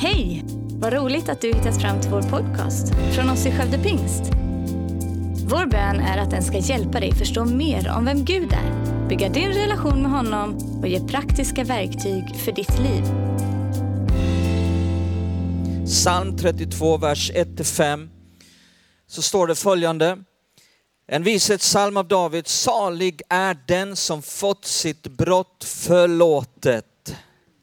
Hej! Vad roligt att du hittat fram till vår podcast från oss i Skövde Pingst. Vår bön är att den ska hjälpa dig förstå mer om vem Gud är, bygga din relation med honom och ge praktiska verktyg för ditt liv. Psalm 32, vers 1-5 så står det följande. En vishetssalm av David. Salig är den som fått sitt brott förlåtet,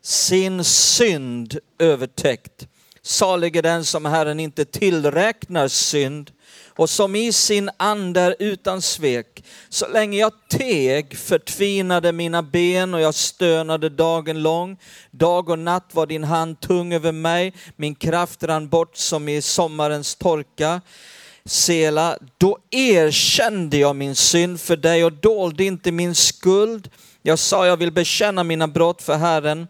sin synd övertäckt. Salig är den som Herren inte tillräknar synd och som i sin ande är utan svek. Så länge jag teg förtvinade mina ben och jag stönade dagen lång. Dag och natt var din hand tung över mig, min kraft rann bort som i sommarens torka. Sela, då erkände jag min synd för dig och dolde inte min skuld. Jag sa jag vill bekänna mina brott för Herren.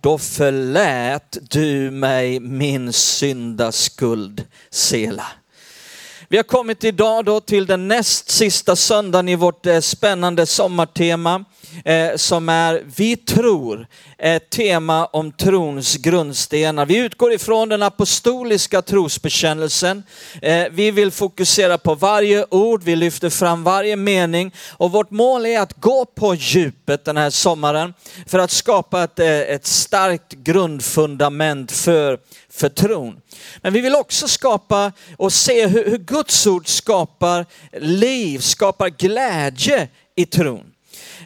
Då förlät du mig min syndaskuld, Sela. Vi har kommit idag då till den näst sista söndagen i vårt eh, spännande sommartema eh, som är Vi tror, ett tema om trons grundstenar. Vi utgår ifrån den apostoliska trosbekännelsen. Eh, vi vill fokusera på varje ord, vi lyfter fram varje mening och vårt mål är att gå på djupet den här sommaren för att skapa ett, eh, ett starkt grundfundament för, för tron. Men vi vill också skapa och se hur, hur Guds ord skapar liv, skapar glädje i tron.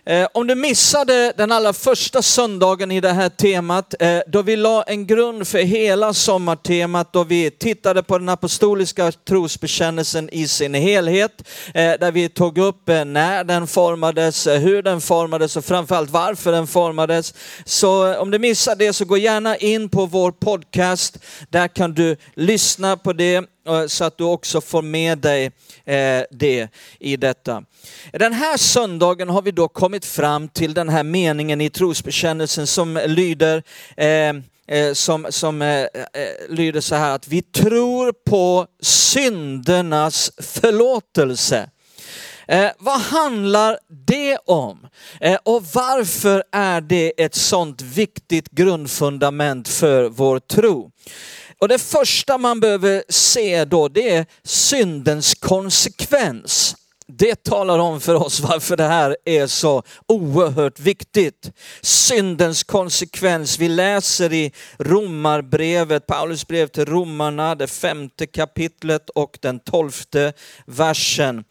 Eh, om du missade den allra första söndagen i det här temat, eh, då vi la en grund för hela sommartemat, då vi tittade på den apostoliska trosbekännelsen i sin helhet, eh, där vi tog upp när den formades, hur den formades och framförallt varför den formades. Så om du missade det så gå gärna in på vår podcast, där kan du lyssna på det Eh, så att du också får med dig eh, det i detta. Den här söndagen har vi då kommit fram till den här meningen i trosbekännelsen som lyder, eh, som, som eh, lyder så här att vi tror på syndernas förlåtelse. Eh, vad handlar det om? Eh, och varför är det ett sånt viktigt grundfundament för vår tro? Och det första man behöver se då det är syndens konsekvens det talar om för oss varför det här är så oerhört viktigt. Syndens konsekvens. Vi läser i Romarbrevet, Paulus brev till romarna, det femte kapitlet och den tolfte versen.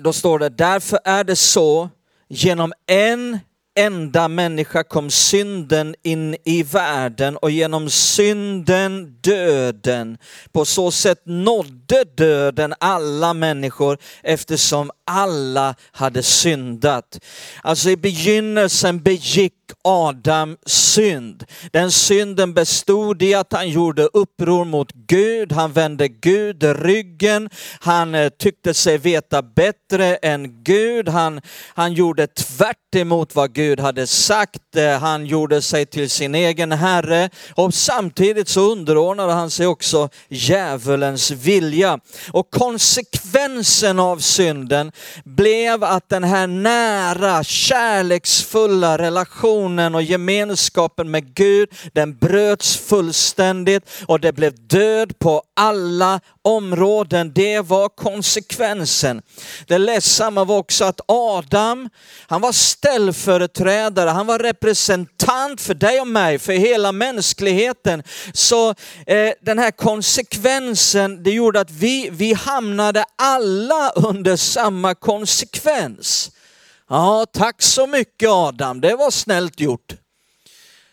Då står det, därför är det så, genom en enda människa kom synden in i världen och genom synden döden. På så sätt nådde döden alla människor eftersom alla hade syndat. Alltså i begynnelsen begick Adam synd. Den synden bestod i att han gjorde uppror mot Gud, han vände Gud ryggen, han eh, tyckte sig veta bättre än Gud, han, han gjorde tvärt emot vad Gud hade sagt, eh, han gjorde sig till sin egen herre. Och samtidigt så underordnade han sig också djävulens vilja. Och konsekvensen av synden blev att den här nära, kärleksfulla relationen och gemenskapen med Gud, den bröts fullständigt och det blev död på alla områden. Det var konsekvensen. Det ledsamma var också att Adam, han var ställföreträdare, han var representant för dig och mig, för hela mänskligheten. Så eh, den här konsekvensen, det gjorde att vi, vi hamnade alla under samma konsekvens. Ja, tack så mycket Adam, det var snällt gjort.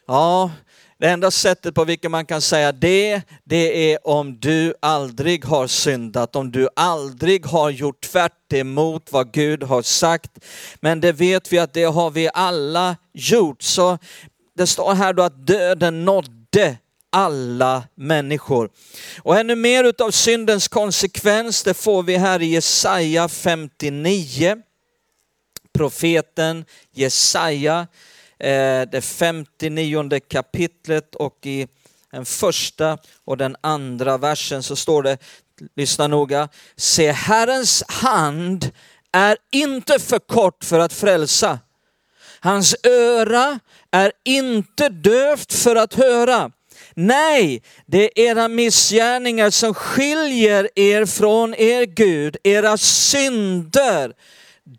Ja, det enda sättet på vilket man kan säga det, det är om du aldrig har syndat, om du aldrig har gjort tvärt emot vad Gud har sagt. Men det vet vi att det har vi alla gjort. Så det står här då att döden nådde alla människor. Och ännu mer utav syndens konsekvens, det får vi här i Jesaja 59. Profeten Jesaja eh, det 59 kapitlet och i den första och den andra versen så står det, lyssna noga, se Herrens hand är inte för kort för att frälsa, Hans öra är inte dövt för att höra. Nej, det är era missgärningar som skiljer er från er Gud. Era synder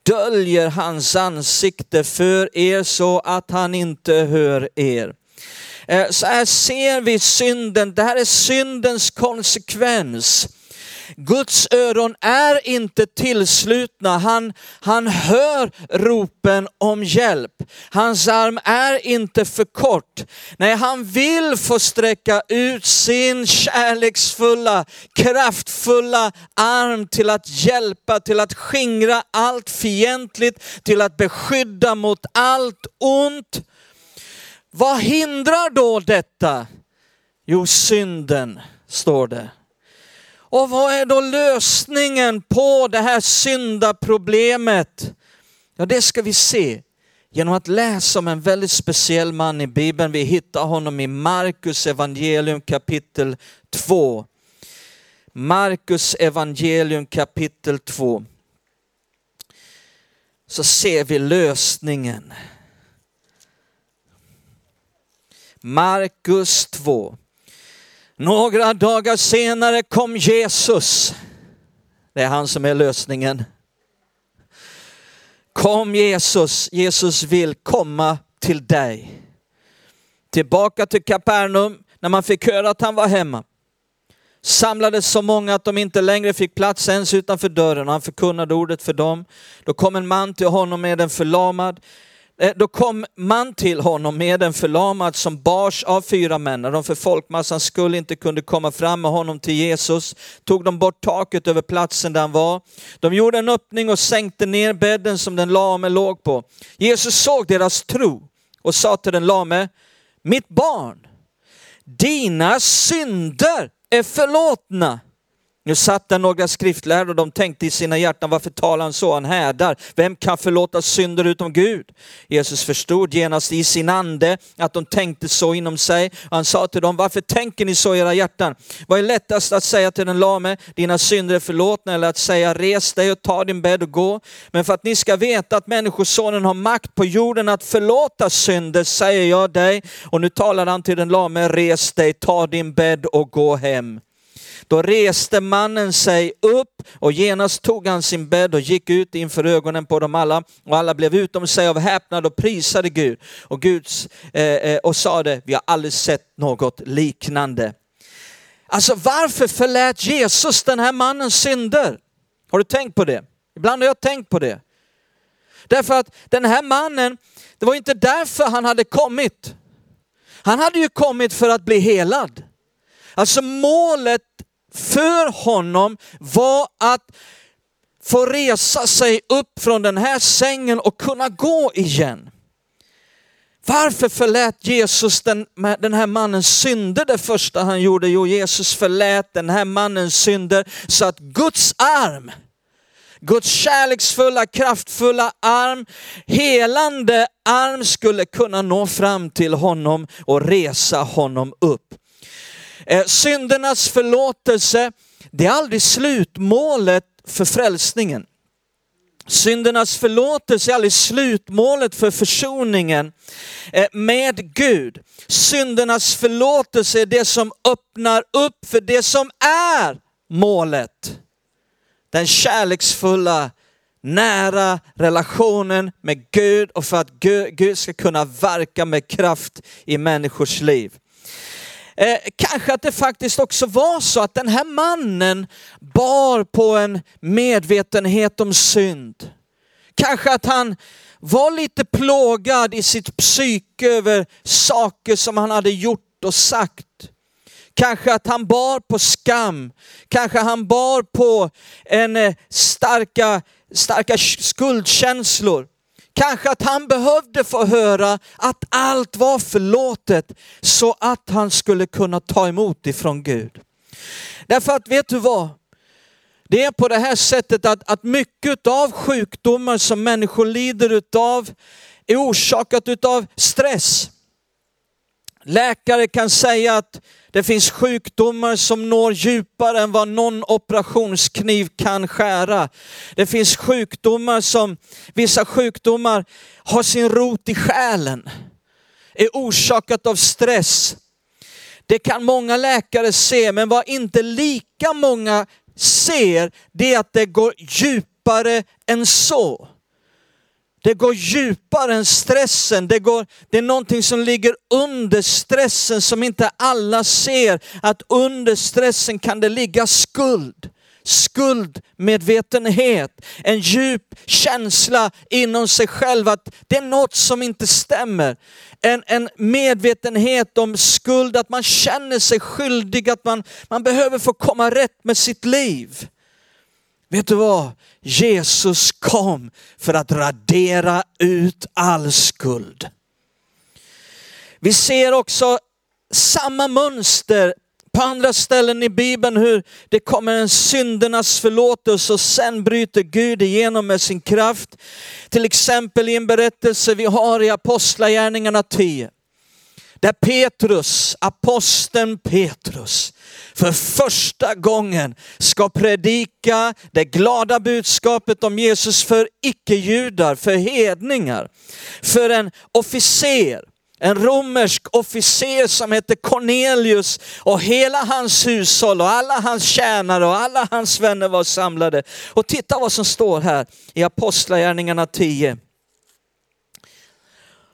döljer hans ansikte för er så att han inte hör er. Eh, så här ser vi synden, det här är syndens konsekvens. Guds öron är inte tillslutna, han, han hör ropen om hjälp. Hans arm är inte för kort. Nej, han vill få sträcka ut sin kärleksfulla, kraftfulla arm till att hjälpa, till att skingra allt fientligt, till att beskydda mot allt ont. Vad hindrar då detta? Jo, synden, står det. Och vad är då lösningen på det här syndaproblemet? Ja, det ska vi se genom att läsa om en väldigt speciell man i Bibeln. Vi hittar honom i Markus evangelium kapitel 2. Markus evangelium kapitel 2. Så ser vi lösningen. Markus 2. Några dagar senare kom Jesus. Det är han som är lösningen. Kom Jesus, Jesus vill komma till dig. Tillbaka till Kapernaum när man fick höra att han var hemma. Samlades så många att de inte längre fick plats ens utanför dörren och han förkunnade ordet för dem. Då kom en man till honom med en förlamad Eh, då kom man till honom med en förlamad som bars av fyra män. När de för folkmassan skull inte kunde komma fram med honom till Jesus tog de bort taket över platsen där han var. De gjorde en öppning och sänkte ner bädden som den lame låg på. Jesus såg deras tro och sa till den lame, mitt barn, dina synder är förlåtna. Nu satt där några skriftlärare och de tänkte i sina hjärtan, varför talar han så? Han hädar. Vem kan förlåta synder utom Gud? Jesus förstod genast i sin ande att de tänkte så inom sig. Han sa till dem, varför tänker ni så i era hjärtan? Vad är lättast att säga till den lame, dina synder är förlåtna, eller att säga, res dig och ta din bädd och gå. Men för att ni ska veta att människosonen har makt på jorden att förlåta synder, säger jag dig. Och nu talar han till den lame, res dig, ta din bädd och gå hem. Då reste mannen sig upp och genast tog han sin bädd och gick ut inför ögonen på dem alla. Och alla blev utom sig av häpnad och prisade Gud och, Guds, eh, eh, och sade, vi har aldrig sett något liknande. Alltså varför förlät Jesus den här mannens synder? Har du tänkt på det? Ibland har jag tänkt på det. Därför att den här mannen, det var inte därför han hade kommit. Han hade ju kommit för att bli helad. Alltså målet för honom var att få resa sig upp från den här sängen och kunna gå igen. Varför förlät Jesus den, den här mannens synder det första han gjorde? Jo, Jesus förlät den här mannens synder så att Guds arm, Guds kärleksfulla, kraftfulla arm, helande arm skulle kunna nå fram till honom och resa honom upp. Eh, syndernas förlåtelse, det är aldrig slutmålet för frälsningen. Syndernas förlåtelse är aldrig slutmålet för försoningen eh, med Gud. Syndernas förlåtelse är det som öppnar upp för det som är målet. Den kärleksfulla, nära relationen med Gud och för att Gud ska kunna verka med kraft i människors liv. Eh, kanske att det faktiskt också var så att den här mannen bar på en medvetenhet om synd. Kanske att han var lite plågad i sitt psyke över saker som han hade gjort och sagt. Kanske att han bar på skam. Kanske han bar på en eh, starka, starka skuldkänslor. Kanske att han behövde få höra att allt var förlåtet så att han skulle kunna ta emot ifrån Gud. Därför att vet du vad? Det är på det här sättet att, att mycket av sjukdomar som människor lider utav är orsakat utav stress. Läkare kan säga att det finns sjukdomar som når djupare än vad någon operationskniv kan skära. Det finns sjukdomar som, vissa sjukdomar har sin rot i själen, är orsakat av stress. Det kan många läkare se, men vad inte lika många ser, det är att det går djupare än så. Det går djupare än stressen. Det, går, det är någonting som ligger under stressen som inte alla ser. Att under stressen kan det ligga skuld. Skuldmedvetenhet, en djup känsla inom sig själv att det är något som inte stämmer. En, en medvetenhet om skuld, att man känner sig skyldig, att man, man behöver få komma rätt med sitt liv. Vet du vad? Jesus kom för att radera ut all skuld. Vi ser också samma mönster på andra ställen i Bibeln hur det kommer en syndernas förlåtelse och sen bryter Gud igenom med sin kraft. Till exempel i en berättelse vi har i Apostlagärningarna 10. Där Petrus, aposteln Petrus, för första gången ska predika det glada budskapet om Jesus för icke-judar, för hedningar, för en officer, en romersk officer som hette Cornelius och hela hans hushåll och alla hans tjänare och alla hans vänner var samlade. Och titta vad som står här i Apostlagärningarna 10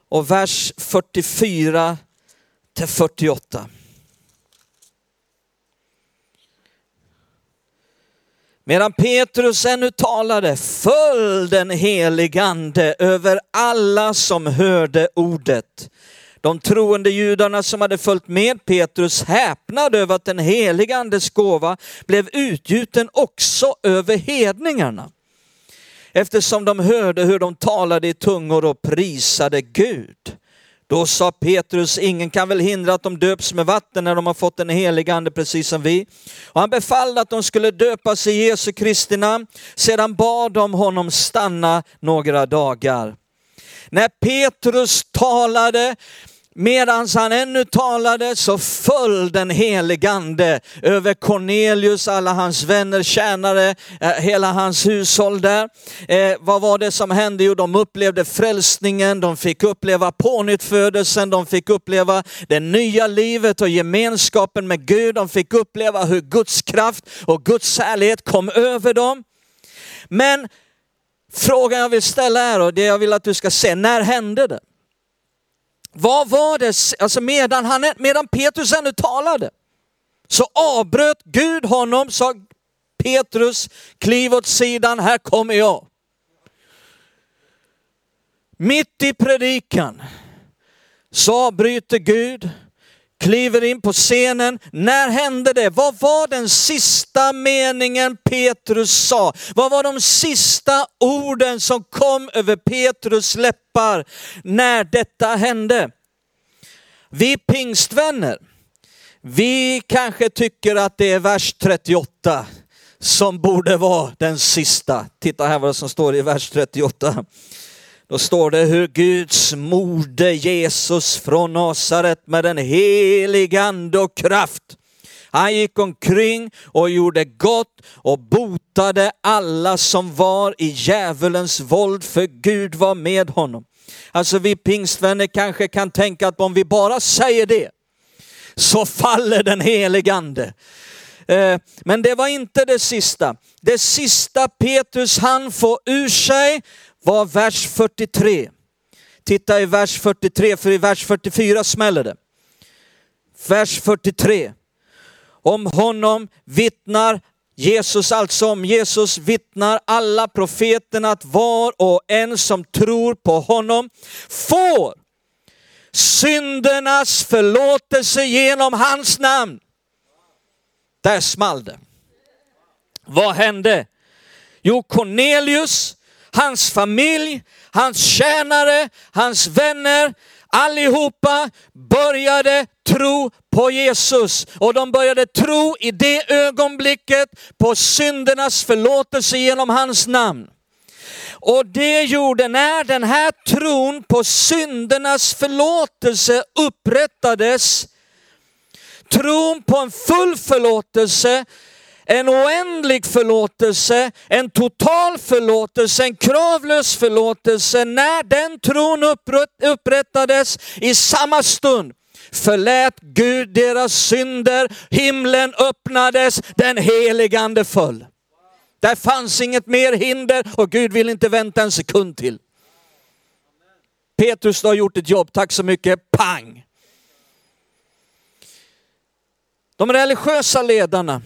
och vers 44 till 48. Medan Petrus ännu talade föll den heligande över alla som hörde ordet. De troende judarna som hade följt med Petrus häpnade över att den helige andes gåva blev utgjuten också över hedningarna. Eftersom de hörde hur de talade i tungor och prisade Gud. Då sa Petrus, ingen kan väl hindra att de döps med vatten när de har fått den helige ande precis som vi. Och han befallde att de skulle döpas i Jesu Kristi namn. Sedan bad de honom stanna några dagar. När Petrus talade Medan han ännu talade så föll den heligande över Cornelius, alla hans vänner, tjänare, eh, hela hans hushåll där. Eh, vad var det som hände? Jo, de upplevde frälsningen, de fick uppleva pånyttfödelsen, de fick uppleva det nya livet och gemenskapen med Gud. De fick uppleva hur Guds kraft och Guds härlighet kom över dem. Men frågan jag vill ställa är, och det jag vill att du ska se, när hände det? Vad var det, alltså medan, han, medan Petrus ännu talade, så avbröt Gud honom, sa Petrus, kliv åt sidan, här kommer jag. Mitt i predikan så avbryter Gud kliver in på scenen. När hände det? Vad var den sista meningen Petrus sa? Vad var de sista orden som kom över Petrus läppar när detta hände? Vi pingstvänner, vi kanske tycker att det är vers 38 som borde vara den sista. Titta här vad som står i vers 38. Då står det hur Guds moder Jesus från Nasaret med den heliga ande och kraft. Han gick omkring och gjorde gott och botade alla som var i djävulens våld för Gud var med honom. Alltså vi pingstvänner kanske kan tänka att om vi bara säger det så faller den helige ande. Eh, men det var inte det sista. Det sista Petrus han få ur sig var vers 43. Titta i vers 43, för i vers 44 smäller det. Vers 43. Om honom vittnar Jesus alltså, om Jesus vittnar alla profeterna att var och en som tror på honom får syndernas förlåtelse genom hans namn. Där small det. Vad hände? Jo, Cornelius hans familj, hans tjänare, hans vänner, allihopa började tro på Jesus. Och de började tro i det ögonblicket på syndernas förlåtelse genom hans namn. Och det gjorde när den här tron på syndernas förlåtelse upprättades, tron på en full förlåtelse, en oändlig förlåtelse, en total förlåtelse, en kravlös förlåtelse. När den tron upprättades i samma stund förlät Gud deras synder, himlen öppnades, den heligande föll. Där fanns inget mer hinder och Gud vill inte vänta en sekund till. Petrus, du har gjort ett jobb, tack så mycket, pang! De religiösa ledarna,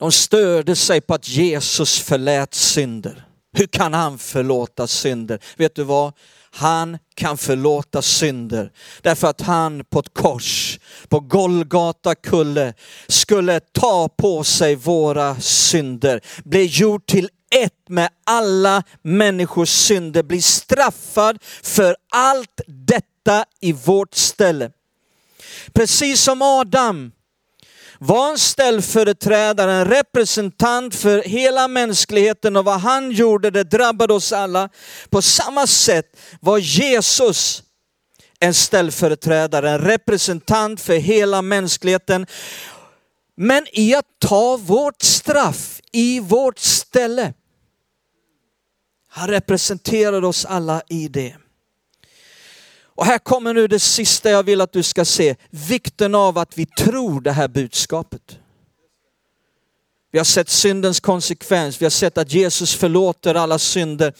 de störde sig på att Jesus förlät synder. Hur kan han förlåta synder? Vet du vad? Han kan förlåta synder därför att han på ett kors på Golgata kulle skulle ta på sig våra synder, bli gjord till ett med alla människors synder, bli straffad för allt detta i vårt ställe. Precis som Adam var en ställföreträdare, en representant för hela mänskligheten och vad han gjorde det drabbade oss alla. På samma sätt var Jesus en ställföreträdare, en representant för hela mänskligheten. Men i att ta vårt straff i vårt ställe. Han representerade oss alla i det. Och här kommer nu det sista jag vill att du ska se. Vikten av att vi tror det här budskapet. Vi har sett syndens konsekvens, vi har sett att Jesus förlåter alla synder.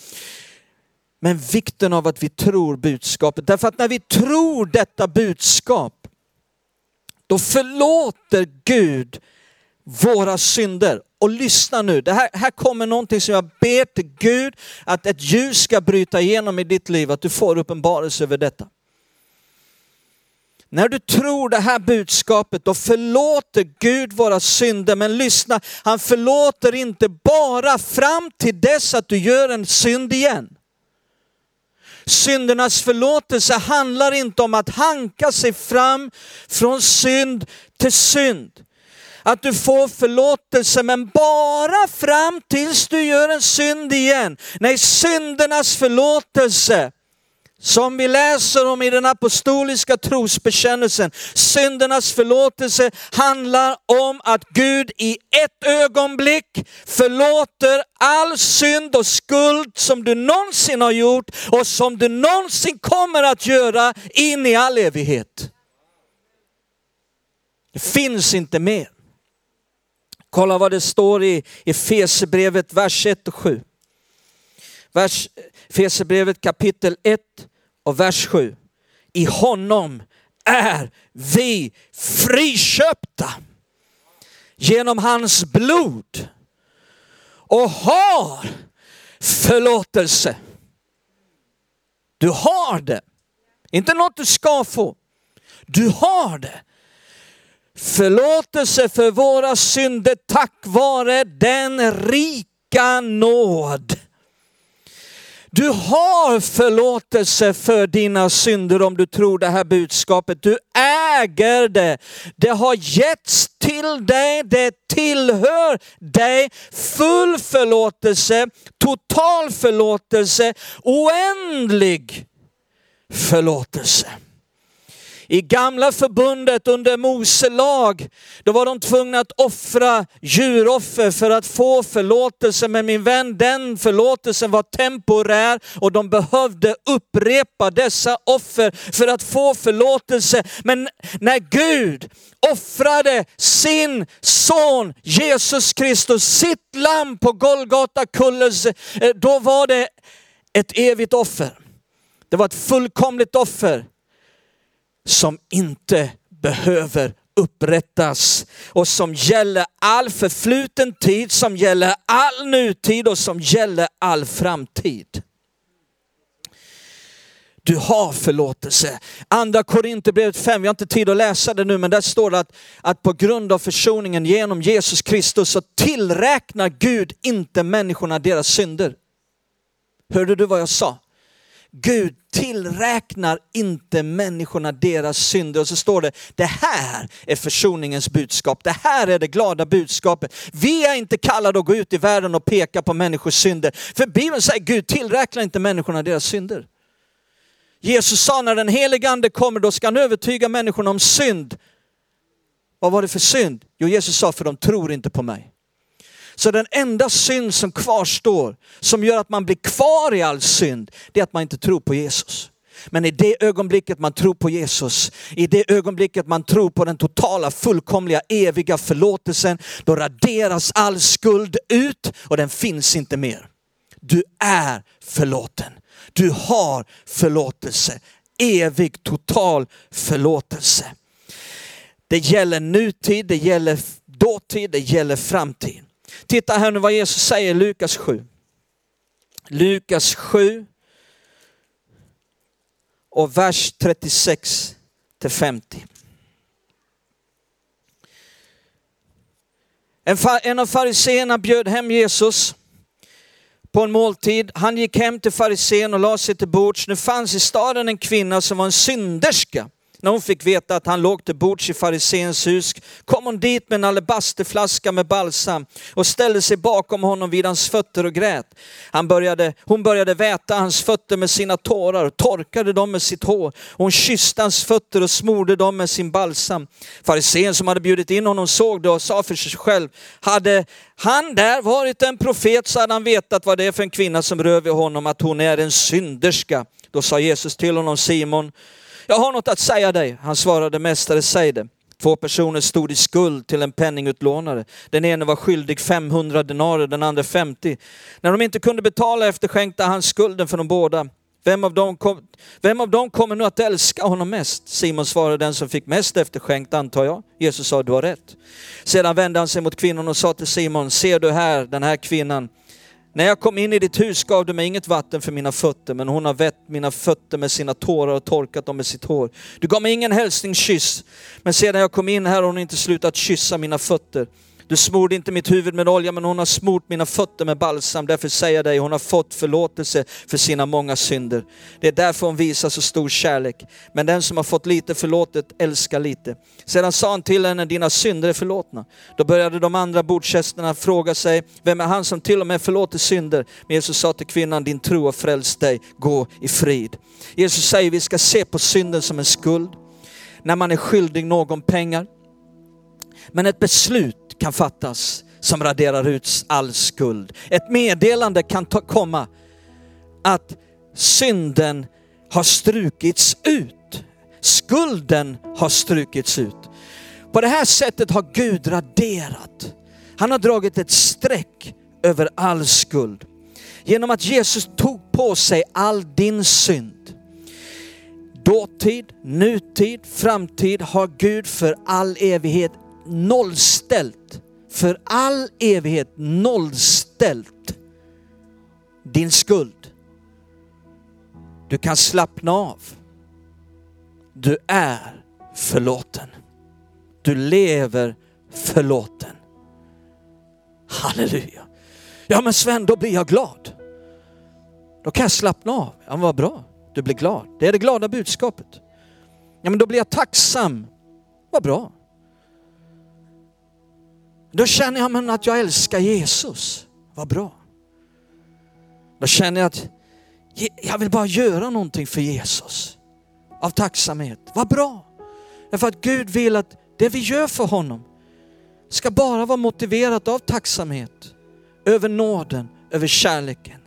Men vikten av att vi tror budskapet. Därför att när vi tror detta budskap, då förlåter Gud våra synder. Och lyssna nu, det här, här kommer någonting som jag ber till Gud att ett ljus ska bryta igenom i ditt liv, att du får uppenbarelse över detta. När du tror det här budskapet, då förlåter Gud våra synder. Men lyssna, han förlåter inte bara fram till dess att du gör en synd igen. Syndernas förlåtelse handlar inte om att hanka sig fram från synd till synd att du får förlåtelse, men bara fram tills du gör en synd igen. Nej, syndernas förlåtelse som vi läser om i den apostoliska trosbekännelsen. Syndernas förlåtelse handlar om att Gud i ett ögonblick förlåter all synd och skuld som du någonsin har gjort och som du någonsin kommer att göra in i all evighet. Det finns inte mer. Kolla vad det står i Efesierbrevet, vers 1 och 7. Vers, Efesierbrevet kapitel 1 och vers 7. I honom är vi friköpta genom hans blod och har förlåtelse. Du har det. Inte något du ska få. Du har det förlåtelse för våra synder tack vare den rika nåd. Du har förlåtelse för dina synder om du tror det här budskapet. Du äger det. Det har getts till dig, det tillhör dig. Full förlåtelse, total förlåtelse, oändlig förlåtelse. I gamla förbundet under Mose lag, då var de tvungna att offra djuroffer för att få förlåtelse. Men min vän, den förlåtelsen var temporär och de behövde upprepa dessa offer för att få förlåtelse. Men när Gud offrade sin son Jesus Kristus, sitt lamm på Golgata kulles, eh, då var det ett evigt offer. Det var ett fullkomligt offer som inte behöver upprättas och som gäller all förfluten tid, som gäller all nutid och som gäller all framtid. Du har förlåtelse. Andra Korinthierbrevet 5, vi har inte tid att läsa det nu, men där står det att, att på grund av försoningen genom Jesus Kristus så tillräknar Gud inte människorna deras synder. Hörde du vad jag sa? Gud tillräknar inte människorna deras synder. Och så står det, det här är försoningens budskap. Det här är det glada budskapet. Vi är inte kallade att gå ut i världen och peka på människors synder. För Bibeln säger Gud tillräknar inte människorna deras synder. Jesus sa när den helige ande kommer, då ska han övertyga människorna om synd. Vad var det för synd? Jo, Jesus sa, för de tror inte på mig. Så den enda synd som kvarstår, som gör att man blir kvar i all synd, det är att man inte tror på Jesus. Men i det ögonblicket man tror på Jesus, i det ögonblicket man tror på den totala, fullkomliga, eviga förlåtelsen, då raderas all skuld ut och den finns inte mer. Du är förlåten. Du har förlåtelse. Evig, total förlåtelse. Det gäller nutid, det gäller dåtid, det gäller framtid. Titta här nu vad Jesus säger i Lukas 7. Lukas 7 och vers 36 till 50. En av fariseerna bjöd hem Jesus på en måltid. Han gick hem till farisén och lade sig till bords. Nu fanns i staden en kvinna som var en synderska. När hon fick veta att han låg till bords i fariséns hus kom hon dit med en alabasterflaska med balsam och ställde sig bakom honom vid hans fötter och grät. Han började, hon började väta hans fötter med sina tårar och torkade dem med sitt hår. Hon kysste hans fötter och smorde dem med sin balsam. Farisén som hade bjudit in honom såg det och sa för sig själv, hade han där varit en profet så hade han vetat vad det är för en kvinna som rör vid honom, att hon är en synderska. Då sa Jesus till honom, Simon, jag har något att säga dig. Han svarade, mästare säg det. Två personer stod i skuld till en penningutlånare. Den ene var skyldig 500 denarer, den andra 50. När de inte kunde betala efterskänkte han skulden för de båda. Vem av, dem kom, vem av dem kommer nu att älska honom mest? Simon svarade, den som fick mest efterskänkt antar jag. Jesus sa, du har rätt. Sedan vände han sig mot kvinnan och sa till Simon, ser du här den här kvinnan? När jag kom in i ditt hus gav du mig inget vatten för mina fötter, men hon har vett mina fötter med sina tårar och torkat dem med sitt hår. Du gav mig ingen hälsningskyss, men sedan jag kom in här har hon inte slutat kyssa mina fötter. Du smorde inte mitt huvud med olja, men hon har smort mina fötter med balsam. Därför säger jag dig, hon har fått förlåtelse för sina många synder. Det är därför hon visar så stor kärlek. Men den som har fått lite förlåtet älskar lite. Sedan sa han till henne, dina synder är förlåtna. Då började de andra bordsgästerna fråga sig, vem är han som till och med förlåter synder? Men Jesus sa till kvinnan, din tro har frälst dig, gå i frid. Jesus säger, vi ska se på synden som en skuld. När man är skyldig någon pengar. Men ett beslut kan fattas som raderar ut all skuld. Ett meddelande kan ta, komma att synden har strukits ut. Skulden har strukits ut. På det här sättet har Gud raderat. Han har dragit ett streck över all skuld. Genom att Jesus tog på sig all din synd. Dåtid, nutid, framtid har Gud för all evighet nollställt, för all evighet nollställt din skuld. Du kan slappna av. Du är förlåten. Du lever förlåten. Halleluja. Ja men Sven, då blir jag glad. Då kan jag slappna av. Ja men vad bra, du blir glad. Det är det glada budskapet. Ja men då blir jag tacksam. Vad bra. Då känner jag men att jag älskar Jesus. Vad bra. Då känner jag att jag vill bara göra någonting för Jesus. Av tacksamhet. Vad bra. Därför att Gud vill att det vi gör för honom ska bara vara motiverat av tacksamhet. Över nåden, över kärleken,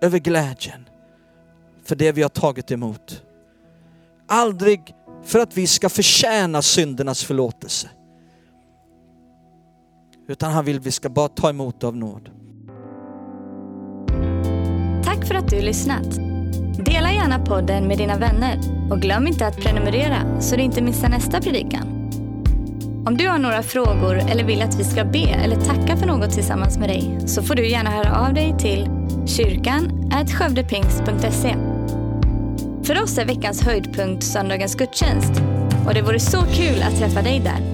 över glädjen. För det vi har tagit emot. Aldrig för att vi ska förtjäna syndernas förlåtelse. Utan han vill att vi ska bara ta emot av nåd. Tack för att du lyssnat. Dela gärna podden med dina vänner och glöm inte att prenumerera så du inte missar nästa predikan. Om du har några frågor eller vill att vi ska be eller tacka för något tillsammans med dig så får du gärna höra av dig till kyrkan skövdepingst.se. För oss är veckans höjdpunkt söndagens gudstjänst och det vore så kul att träffa dig där.